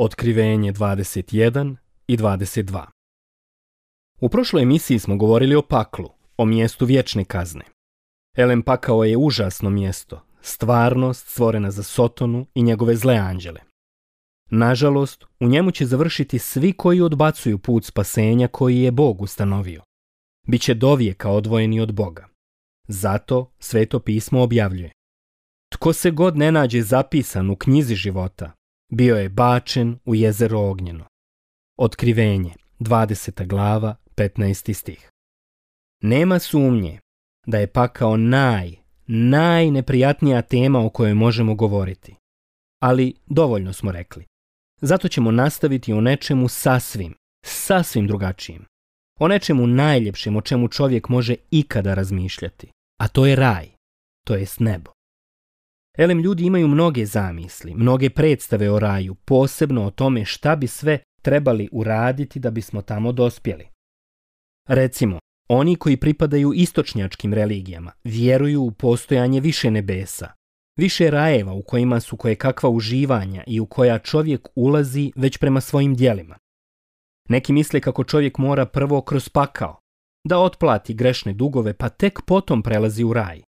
Otkrivenje 21 i 22. U prošloj emisiji smo govorili o paklu, o mjestu vječne kazne. Elem pakao je užasno mjesto, stvarnost stvorena za Sotonu i njegove zle anđele. Nažalost, u njemu će završiti svi koji odbacuju put spasenja koji je Bog ustanovio. Biće dovijeka odvojeni od Boga. Zato sveto pismo objavljuje. Tko se god ne nađe zapisan u knjizi života, bio je bačen u jezero ognjeno. Otkrivenje, 20. glava, 15. stih. Nema sumnje da je pakao naj, najneprijatnija tema o kojoj možemo govoriti. Ali dovoljno smo rekli. Zato ćemo nastaviti o nečemu sasvim, sasvim drugačijim. O nečemu najljepšem o čemu čovjek može ikada razmišljati. A to je raj, to jest nebo. Elem ljudi imaju mnoge zamisli, mnoge predstave o raju, posebno o tome šta bi sve trebali uraditi da bismo tamo dospjeli. Recimo, oni koji pripadaju istočnjačkim religijama vjeruju u postojanje više nebesa, više rajeva u kojima su koje kakva uživanja i u koja čovjek ulazi već prema svojim dijelima. Neki misle kako čovjek mora prvo kroz pakao, da otplati grešne dugove pa tek potom prelazi u raj.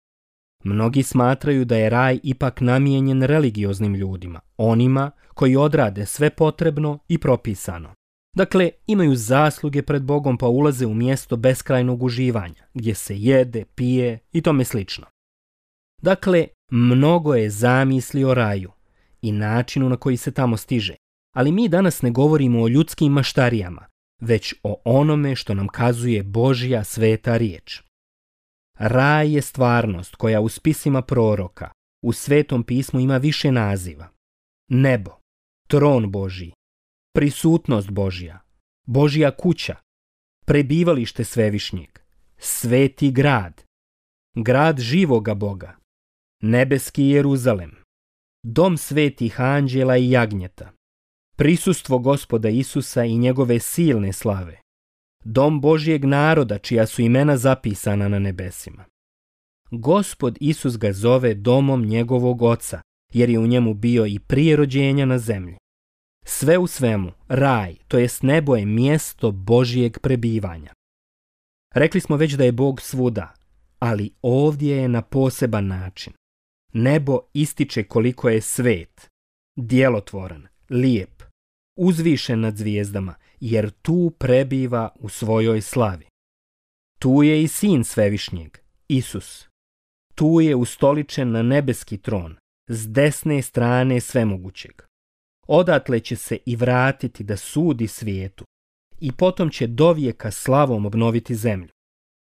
Mnogi smatraju da je raj ipak namijenjen religioznim ljudima, onima koji odrade sve potrebno i propisano. Dakle, imaju zasluge pred Bogom pa ulaze u mjesto beskrajnog uživanja, gdje se jede, pije i tome slično. Dakle, mnogo je zamisli o raju i načinu na koji se tamo stiže, ali mi danas ne govorimo o ljudskim maštarijama, već o onome što nam kazuje Božja sveta riječ. Raj je stvarnost koja u spisima proroka, u svetom pismu ima više naziva. Nebo, tron Božji, prisutnost Božja, Božja kuća, prebivalište svevišnjeg, sveti grad, grad živoga Boga, nebeski Jeruzalem, dom svetih anđela i jagnjeta, prisustvo gospoda Isusa i njegove silne slave, dom Božijeg naroda čija su imena zapisana na nebesima. Gospod Isus ga zove domom njegovog oca, jer je u njemu bio i prije rođenja na zemlji. Sve u svemu, raj, to jest nebo je mjesto Božijeg prebivanja. Rekli smo već da je Bog svuda, ali ovdje je na poseban način. Nebo ističe koliko je svet, djelotvoran, lijep, uzvišen nad zvijezdama jer tu prebiva u svojoj slavi. Tu je i sin svevišnjeg, Isus. Tu je ustoličen na nebeski tron, s desne strane svemogućeg. Odatle će se i vratiti da sudi svijetu i potom će dovijeka slavom obnoviti zemlju.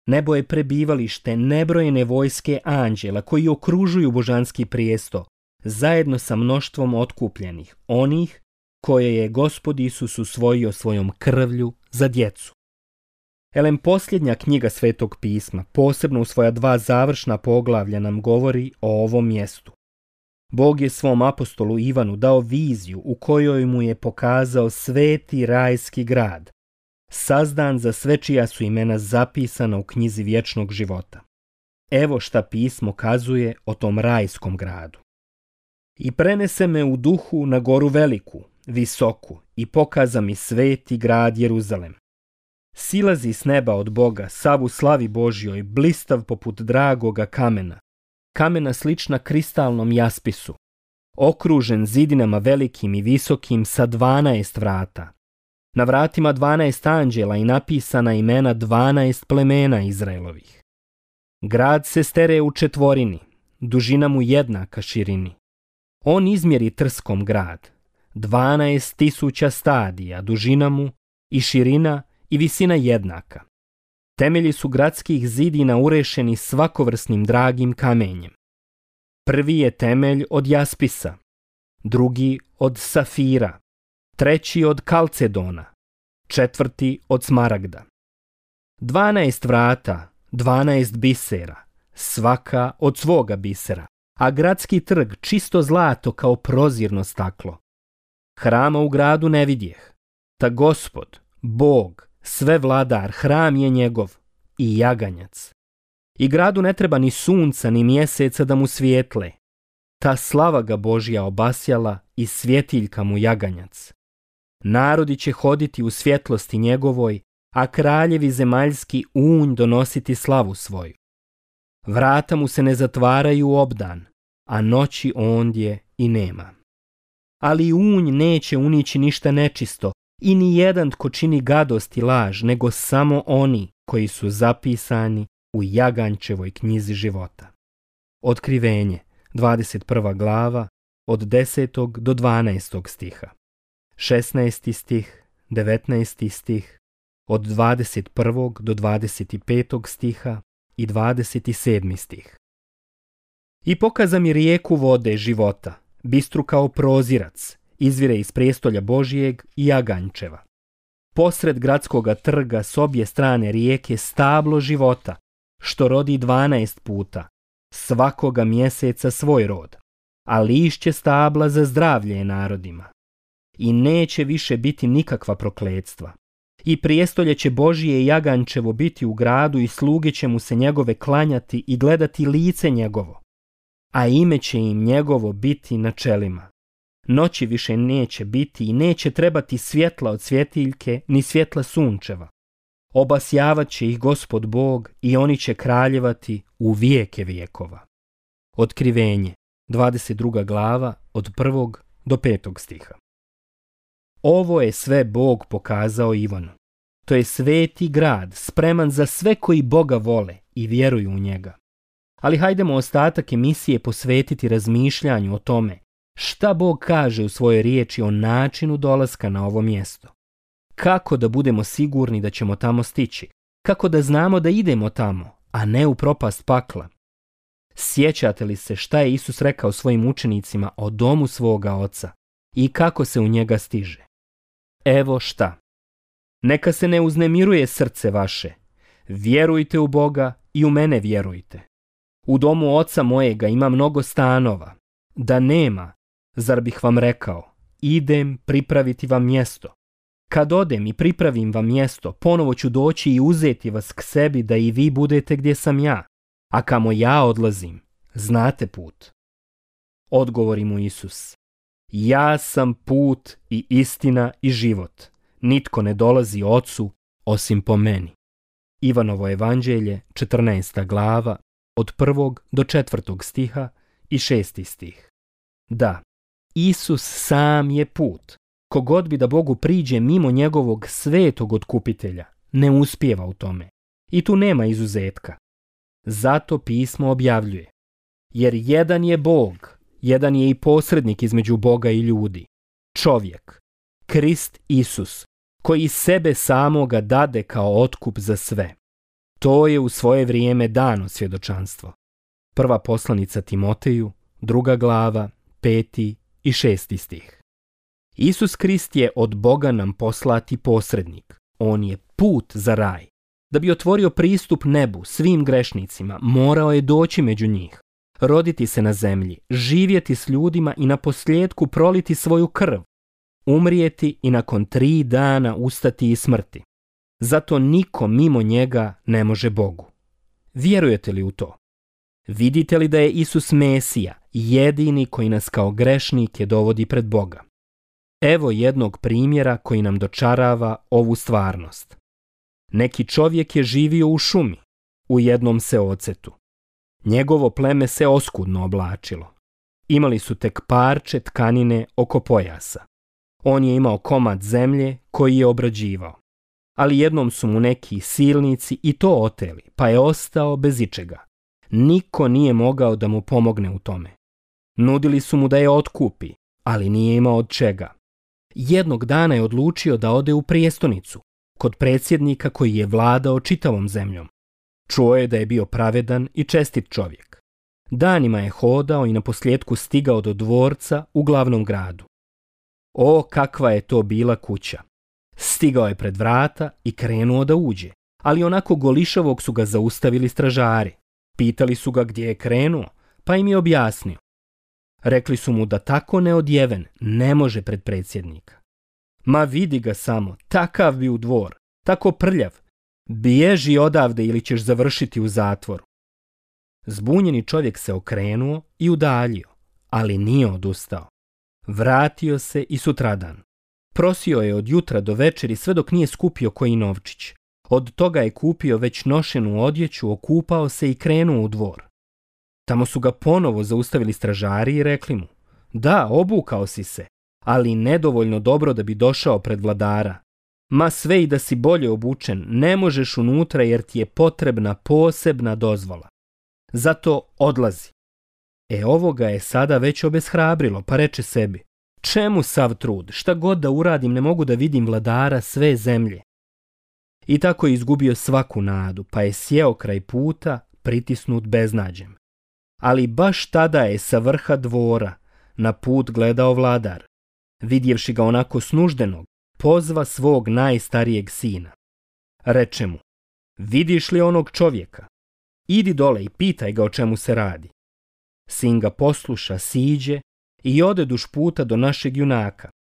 Nebo je prebivalište nebrojene vojske anđela koji okružuju božanski prijesto, zajedno sa mnoštvom otkupljenih, onih koje je gospod Isus usvojio svojom krvlju za djecu. Elem posljednja knjiga Svetog pisma, posebno u svoja dva završna poglavlja nam govori o ovom mjestu. Bog je svom apostolu Ivanu dao viziju u kojoj mu je pokazao sveti rajski grad, sazdan za sve čija su imena zapisana u knjizi vječnog života. Evo šta pismo kazuje o tom rajskom gradu. I prenese me u duhu na goru veliku, visoku i pokaza mi sveti grad Jeruzalem. Silazi s neba od Boga, savu slavi Božjoj, blistav poput dragoga kamena, kamena slična kristalnom jaspisu, okružen zidinama velikim i visokim sa dvanaest vrata. Na vratima dvanaest anđela i napisana imena dvanaest plemena Izraelovih. Grad se stere u četvorini, dužina mu jednaka širini. On izmjeri trskom grad, tisuća stadija, dužina mu i širina i visina jednaka. Temelji su gradskih zidina urešeni svakovrsnim dragim kamenjem. Prvi je temelj od jaspisa, drugi od safira, treći od kalcedona, četvrti od smaragda. 12 vrata, 12 bisera, svaka od svoga bisera, a gradski trg čisto zlato kao prozirno staklo, Hrama u gradu ne vidjeh. Ta gospod, Bog, sve vladar, hram je njegov i jaganjac. I gradu ne treba ni sunca ni mjeseca da mu svijetle. Ta slava ga Božja obasjala i svjetiljka mu jaganjac. Narodi će hoditi u svjetlosti njegovoj, a kraljevi zemaljski unj donositi slavu svoju. Vrata mu se ne zatvaraju obdan, a noći ondje i nema ali unj neće unići ništa nečisto i ni jedan tko čini gadost i laž, nego samo oni koji su zapisani u Jagančevoj knjizi života. Otkrivenje, 21. glava, od 10. do 12. stiha. 16. stih, 19. stih, od 21. do 25. stiha i 27. stih. I pokaza mi rijeku vode života, bistru kao prozirac, izvire iz prijestolja Božijeg i Agančeva. Posred gradskoga trga s obje strane rijeke stablo života, što rodi 12 puta, svakoga mjeseca svoj rod, a lišće stabla za zdravlje narodima. I neće više biti nikakva prokledstva. I prijestolje će Božije i Jagančevo biti u gradu i sluge će mu se njegove klanjati i gledati lice njegovo a ime će im njegovo biti na čelima. Noći više neće biti i neće trebati svjetla od svjetiljke ni svjetla sunčeva. Obasjavat će ih gospod Bog i oni će kraljevati u vijeke vijekova. Otkrivenje, 22. glava, od 1. do 5. stiha. Ovo je sve Bog pokazao Ivanu. To je sveti grad, spreman za sve koji Boga vole i vjeruju u njega ali hajdemo ostatak emisije posvetiti razmišljanju o tome šta Bog kaže u svojoj riječi o načinu dolaska na ovo mjesto. Kako da budemo sigurni da ćemo tamo stići? Kako da znamo da idemo tamo, a ne u propast pakla? Sjećate li se šta je Isus rekao svojim učenicima o domu svoga oca i kako se u njega stiže? Evo šta. Neka se ne uznemiruje srce vaše. Vjerujte u Boga i u mene vjerujte. U domu oca mojega ima mnogo stanova. Da nema, zar bih vam rekao, idem pripraviti vam mjesto. Kad odem i pripravim vam mjesto, ponovo ću doći i uzeti vas k sebi da i vi budete gdje sam ja, a kamo ja odlazim, znate put. Odgovori mu Isus, ja sam put i istina i život, nitko ne dolazi ocu osim po meni. Ivanovo evanđelje, 14. glava, od prvog do četvrtog stiha i šesti stih. Da, Isus sam je put. Kogod bi da Bogu priđe mimo njegovog svetog otkupitelja, ne uspjeva u tome. I tu nema izuzetka. Zato pismo objavljuje. Jer jedan je Bog, jedan je i posrednik između Boga i ljudi. Čovjek, Krist Isus, koji sebe samoga dade kao otkup za sve. To je u svoje vrijeme dano svjedočanstvo. Prva poslanica Timoteju, druga glava, peti i šesti stih. Isus Krist je od Boga nam poslati posrednik. On je put za raj. Da bi otvorio pristup nebu svim grešnicima, morao je doći među njih, roditi se na zemlji, živjeti s ljudima i na posljedku proliti svoju krv, umrijeti i nakon tri dana ustati i smrti. Zato niko mimo njega ne može Bogu. Vjerujete li u to? Vidite li da je Isus Mesija jedini koji nas kao grešnike dovodi pred Boga? Evo jednog primjera koji nam dočarava ovu stvarnost. Neki čovjek je živio u šumi, u jednom se ocetu. Njegovo pleme se oskudno oblačilo. Imali su tek parče tkanine oko pojasa. On je imao komad zemlje koji je obrađivao ali jednom su mu neki silnici i to oteli, pa je ostao bez ičega. Niko nije mogao da mu pomogne u tome. Nudili su mu da je otkupi, ali nije imao od čega. Jednog dana je odlučio da ode u prijestonicu, kod predsjednika koji je vladao čitavom zemljom. Čuo je da je bio pravedan i čestit čovjek. Danima je hodao i na posljedku stigao do dvorca u glavnom gradu. O, kakva je to bila kuća! Stigao je pred vrata i krenuo da uđe, ali onako golišavog su ga zaustavili stražari. Pitali su ga gdje je krenuo, pa im je objasnio. Rekli su mu da tako neodjeven ne može pred predsjednika. Ma vidi ga samo, takav bi u dvor, tako prljav. Biježi odavde ili ćeš završiti u zatvoru. Zbunjeni čovjek se okrenuo i udaljio, ali nije odustao. Vratio se i sutradan. Prosio je od jutra do večeri sve dok nije skupio koji novčić. Od toga je kupio već nošenu odjeću, okupao se i krenuo u dvor. Tamo su ga ponovo zaustavili stražari i rekli mu Da, obukao si se, ali nedovoljno dobro da bi došao pred vladara. Ma sve i da si bolje obučen, ne možeš unutra jer ti je potrebna posebna dozvola. Zato odlazi. E ovoga je sada već obeshrabrilo, pa reče sebi. Čemu sav trud? Šta god da uradim, ne mogu da vidim vladara sve zemlje. I tako je izgubio svaku nadu, pa je sjeo kraj puta, pritisnut beznađem. Ali baš tada je sa vrha dvora na put gledao vladar. Vidjevši ga onako snuždenog, pozva svog najstarijeg sina. Reče mu, vidiš li onog čovjeka? Idi dole i pitaj ga o čemu se radi. Sin ga posluša, siđe i ode duš puta do našeg junaka.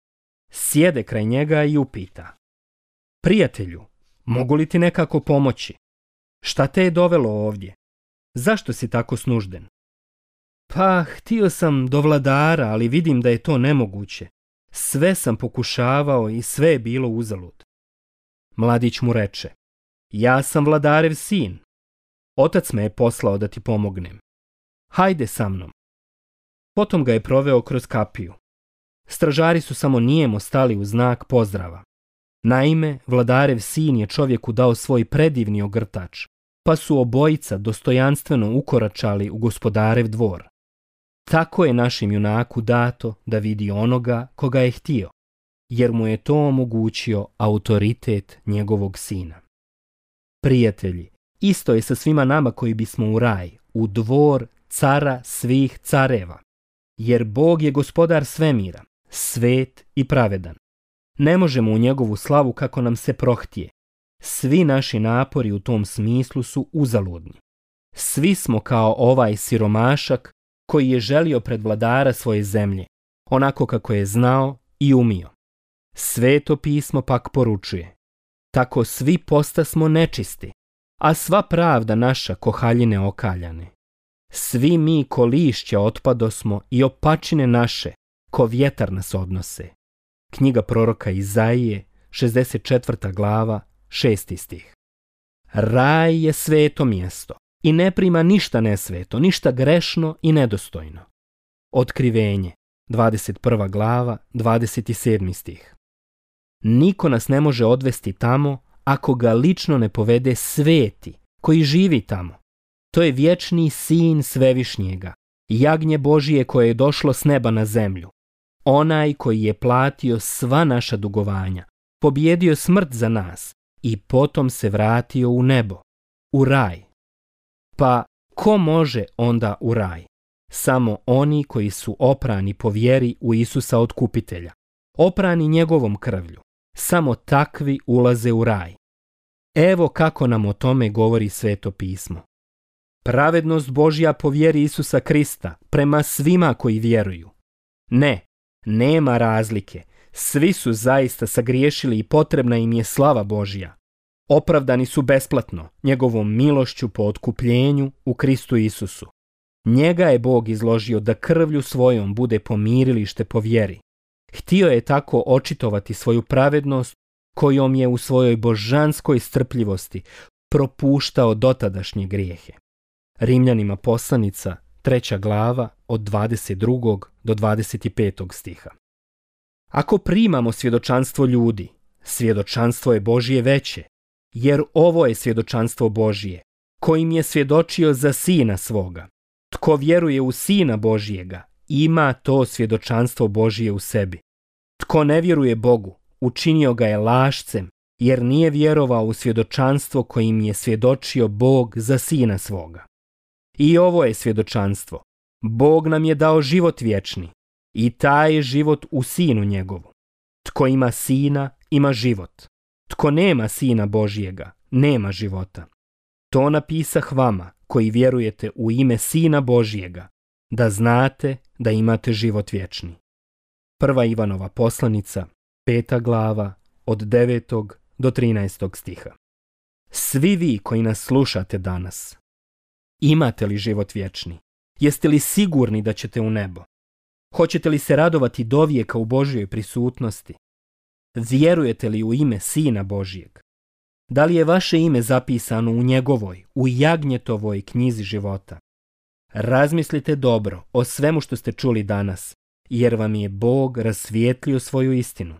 Sjede kraj njega i upita. Prijatelju, mogu li ti nekako pomoći? Šta te je dovelo ovdje? Zašto si tako snužden? Pa, htio sam do vladara, ali vidim da je to nemoguće. Sve sam pokušavao i sve je bilo uzalud. Mladić mu reče, ja sam vladarev sin. Otac me je poslao da ti pomognem. Hajde sa mnom. Potom ga je proveo kroz kapiju. Stražari su samo nijemo stali u znak pozdrava. Naime, vladarev sin je čovjeku dao svoj predivni ogrtač, pa su obojica dostojanstveno ukoračali u gospodarev dvor. Tako je našem junaku dato da vidi onoga koga je htio, jer mu je to omogućio autoritet njegovog sina. Prijatelji, isto je sa svima nama koji bismo u raj, u dvor cara svih careva jer Bog je gospodar svemira, svet i pravedan. Ne možemo u njegovu slavu kako nam se prohtije. Svi naši napori u tom smislu su uzaludni. Svi smo kao ovaj siromašak koji je želio pred vladara svoje zemlje, onako kako je znao i umio. Sveto pismo pak poručuje. Tako svi posta smo nečisti, a sva pravda naša kohaljine okaljane. Svi mi ko lišća smo i opačine naše, ko vjetar nas odnose. Knjiga proroka Izaije, 64. glava, 6. stih. Raj je sveto mjesto i ne prima ništa nesveto, ništa grešno i nedostojno. Otkrivenje, 21. glava, 27. stih. Niko nas ne može odvesti tamo ako ga lično ne povede sveti koji živi tamo to je vječni sin svevišnjega, jagnje Božije koje je došlo s neba na zemlju. Onaj koji je platio sva naša dugovanja, pobjedio smrt za nas i potom se vratio u nebo, u raj. Pa ko može onda u raj? Samo oni koji su oprani po vjeri u Isusa Otkupitelja, oprani njegovom krvlju. Samo takvi ulaze u raj. Evo kako nam o tome govori sveto pismo. Pravednost Božja po vjeri Isusa Krista prema svima koji vjeruju. Ne, nema razlike. Svi su zaista sagriješili i potrebna im je slava Božja. Opravdani su besplatno, njegovom milošću po otkupljenju u Kristu Isusu. Njega je Bog izložio da krvlju svojom bude pomirilište po vjeri. Htio je tako očitovati svoju pravednost kojom je u svojoj božanskoj strpljivosti propuštao dotadašnje grijehe. Rimljanima poslanica, treća glava od 22. do 25. stiha. Ako primamo svjedočanstvo ljudi, svjedočanstvo je Božije veće, jer ovo je svjedočanstvo Božije, kojim je svjedočio za sina svoga. Tko vjeruje u sina Božijega, ima to svjedočanstvo Božije u sebi. Tko ne vjeruje Bogu, učinio ga je lašcem, jer nije vjerovao u svjedočanstvo kojim je svjedočio Bog za sina svoga. I ovo je svjedočanstvo. Bog nam je dao život vječni i taj život u sinu njegovu. Tko ima sina, ima život. Tko nema sina Božijega, nema života. To napisah vama, koji vjerujete u ime sina Božijega, da znate da imate život vječni. Prva Ivanova poslanica, peta glava, od 9. do 13. stiha. Svi vi koji nas slušate danas, Imate li život vječni? Jeste li sigurni da ćete u nebo? Hoćete li se radovati dovijeka u Božjoj prisutnosti? Vjerujete li u ime Sina Božijeg? Da li je vaše ime zapisano u njegovoj, u jagnjetovoj knjizi života? Razmislite dobro o svemu što ste čuli danas, jer vam je Bog rasvijetlio svoju istinu.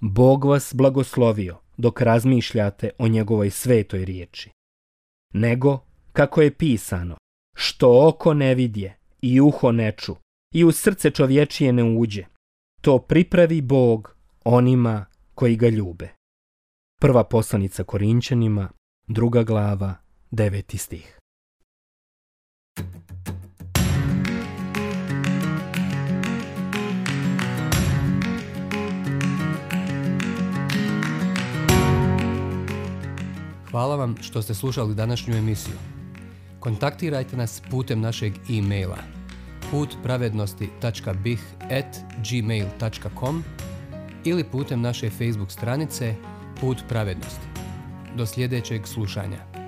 Bog vas blagoslovio dok razmišljate o njegovoj svetoj riječi. Nego kako je pisano, što oko ne vidje i uho ne ču i u srce čovječije ne uđe, to pripravi Bog onima koji ga ljube. Prva poslanica Korinćanima, druga glava, deveti stih. Hvala vam što ste slušali današnju emisiju kontaktirajte nas putem našeg e-maila putpravednosti.bih.gmail.com ili putem naše Facebook stranice Put pravednosti. Do sljedećeg slušanja.